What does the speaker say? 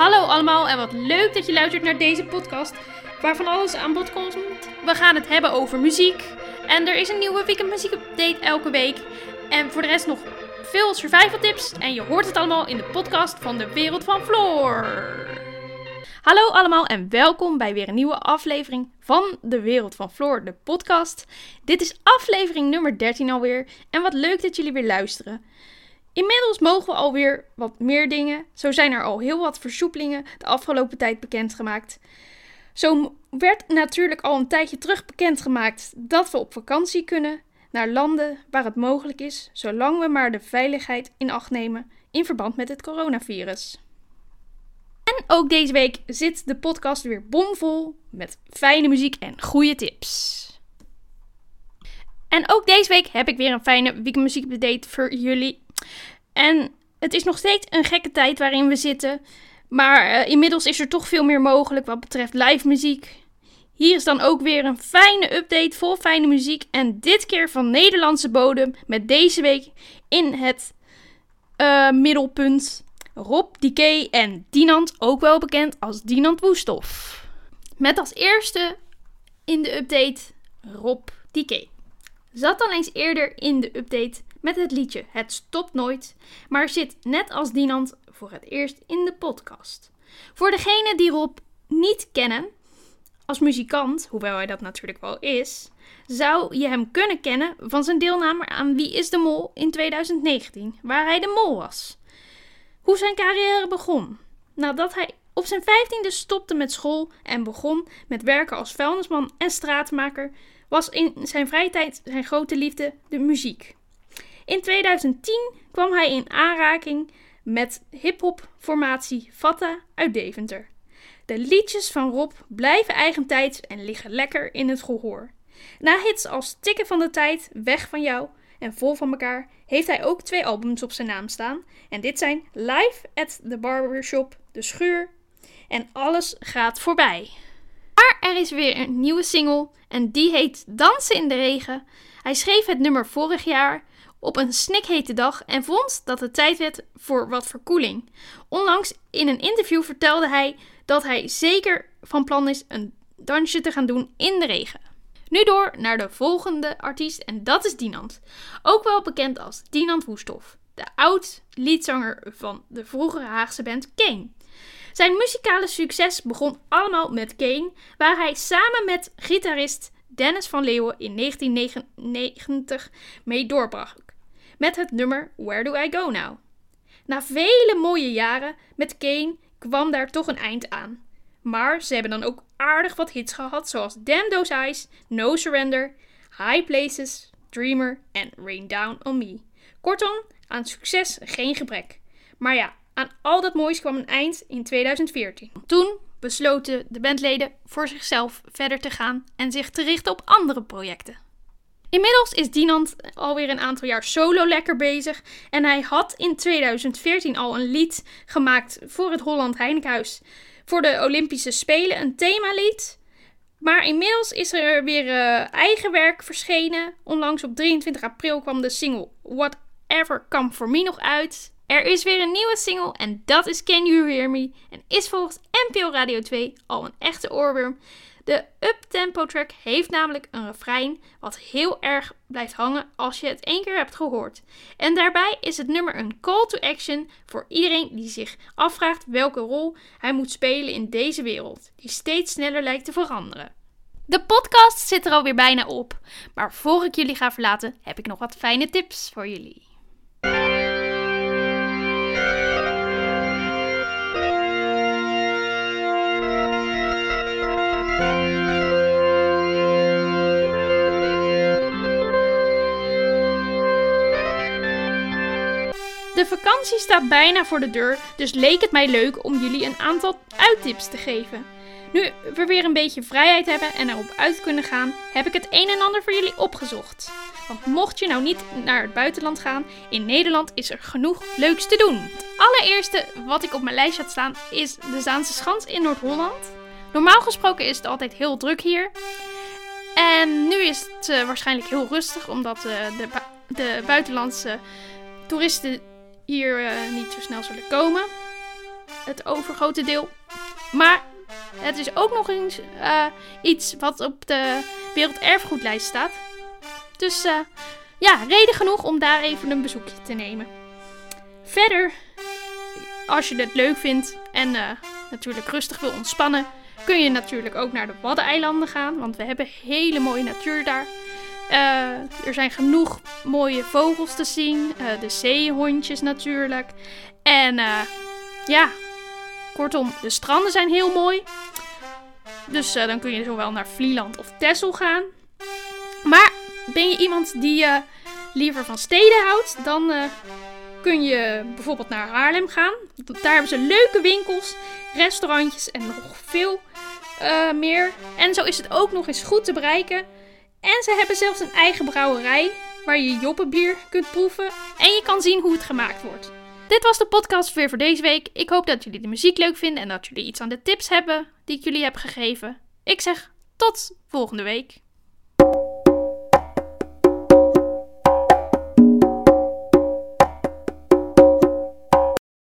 Hallo allemaal en wat leuk dat je luistert naar deze podcast waarvan alles aan bod komt. We gaan het hebben over muziek en er is een nieuwe weekend muziek update elke week. En voor de rest nog veel survival tips en je hoort het allemaal in de podcast van de Wereld van Floor. Hallo allemaal en welkom bij weer een nieuwe aflevering van de Wereld van Floor, de podcast. Dit is aflevering nummer 13 alweer en wat leuk dat jullie weer luisteren. Inmiddels mogen we alweer wat meer dingen. Zo zijn er al heel wat versoepelingen de afgelopen tijd bekendgemaakt. Zo werd natuurlijk al een tijdje terug bekendgemaakt dat we op vakantie kunnen naar landen waar het mogelijk is, zolang we maar de veiligheid in acht nemen in verband met het coronavirus. En ook deze week zit de podcast weer bomvol met fijne muziek en goede tips. En ook deze week heb ik weer een fijne weekendmuziek update voor jullie. En het is nog steeds een gekke tijd waarin we zitten. Maar uh, inmiddels is er toch veel meer mogelijk wat betreft live muziek. Hier is dan ook weer een fijne update vol fijne muziek. En dit keer van Nederlandse bodem. Met deze week in het uh, middelpunt Rob Dike en Dinant, ook wel bekend als Dinant Woestof. Met als eerste in de update Rob Dike. Zat al eens eerder in de update met het liedje Het Stopt Nooit, maar zit net als Dinant voor het eerst in de podcast. Voor degenen die Rob niet kennen, als muzikant, hoewel hij dat natuurlijk wel is, zou je hem kunnen kennen van zijn deelname aan Wie is de Mol in 2019, waar hij de mol was. Hoe zijn carrière begon? Nadat hij op zijn vijftiende stopte met school en begon met werken als vuilnisman en straatmaker, was in zijn vrije tijd zijn grote liefde de muziek. In 2010 kwam hij in aanraking met hip-hop formatie Fatta uit Deventer. De liedjes van Rob blijven eigentijds en liggen lekker in het gehoor. Na hits als Tikken van de Tijd, Weg van Jou en Vol van elkaar heeft hij ook twee albums op zijn naam staan. En dit zijn Live at the Barbershop, De Schuur en Alles gaat voorbij. Maar er is weer een nieuwe single en die heet Dansen in de Regen. Hij schreef het nummer vorig jaar op een snikhete dag en vond dat het tijd werd voor wat verkoeling. Onlangs in een interview vertelde hij dat hij zeker van plan is een dansje te gaan doen in de regen. Nu door naar de volgende artiest en dat is Dinant. Ook wel bekend als Dinant Woestof, de oud-liedzanger van de vroegere Haagse band Kane. Zijn muzikale succes begon allemaal met Kane, waar hij samen met gitarist Dennis van Leeuwen in 1999 mee doorbrak met het nummer Where Do I Go Now? Na vele mooie jaren met Kane kwam daar toch een eind aan. Maar ze hebben dan ook aardig wat hits gehad, zoals Damn Those Eyes, No Surrender, High Places, Dreamer en Rain Down on Me. Kortom, aan succes geen gebrek. Maar ja, aan al dat moois kwam een eind in 2014. Toen besloten de bandleden voor zichzelf verder te gaan en zich te richten op andere projecten. Inmiddels is Dinant alweer een aantal jaar solo lekker bezig. En hij had in 2014 al een lied gemaakt voor het Holland Heinekenhuis. Voor de Olympische Spelen, een themalied. Maar inmiddels is er weer uh, eigen werk verschenen. Onlangs op 23 april kwam de single Whatever Come For Me nog uit. Er is weer een nieuwe single en dat is Can You Hear Me. En is volgens NPO Radio 2 al een echte oorworm. De up-tempo track heeft namelijk een refrein wat heel erg blijft hangen als je het één keer hebt gehoord. En daarbij is het nummer een call to action voor iedereen die zich afvraagt welke rol hij moet spelen in deze wereld, die steeds sneller lijkt te veranderen. De podcast zit er alweer bijna op, maar voor ik jullie ga verlaten heb ik nog wat fijne tips voor jullie. De vakantie staat bijna voor de deur, dus leek het mij leuk om jullie een aantal uittips te geven. Nu we weer een beetje vrijheid hebben en erop uit kunnen gaan, heb ik het een en ander voor jullie opgezocht. Want mocht je nou niet naar het buitenland gaan, in Nederland is er genoeg leuks te doen. Het allereerste wat ik op mijn lijst had staan is de Zaanse Schans in Noord-Holland. Normaal gesproken is het altijd heel druk hier. En nu is het uh, waarschijnlijk heel rustig, omdat uh, de, de buitenlandse toeristen hier uh, niet zo snel zullen komen. het overgrote deel. Maar het is ook nog eens uh, iets wat op de werelderfgoedlijst staat. Dus uh, ja, reden genoeg om daar even een bezoekje te nemen. Verder, als je het leuk vindt en natuurlijk rustig wil ontspannen, kun je natuurlijk ook naar de Waddeneilanden gaan. Want we hebben hele mooie natuur daar. Uh, er zijn genoeg mooie vogels te zien. Uh, de zeehondjes natuurlijk. En uh, ja, kortom, de stranden zijn heel mooi. Dus dan kun je zowel naar Vlieland of Texel gaan. Maar ben je iemand die liever van steden houdt, dan kun je bijvoorbeeld naar Haarlem gaan. Daar hebben ze leuke winkels, restaurantjes en nog veel meer. En zo is het ook nog eens goed te bereiken. En ze hebben zelfs een eigen brouwerij waar je joppenbier kunt proeven en je kan zien hoe het gemaakt wordt. Dit was de podcast weer voor deze week. Ik hoop dat jullie de muziek leuk vinden en dat jullie iets aan de tips hebben die ik jullie heb gegeven. Ik zeg tot volgende week.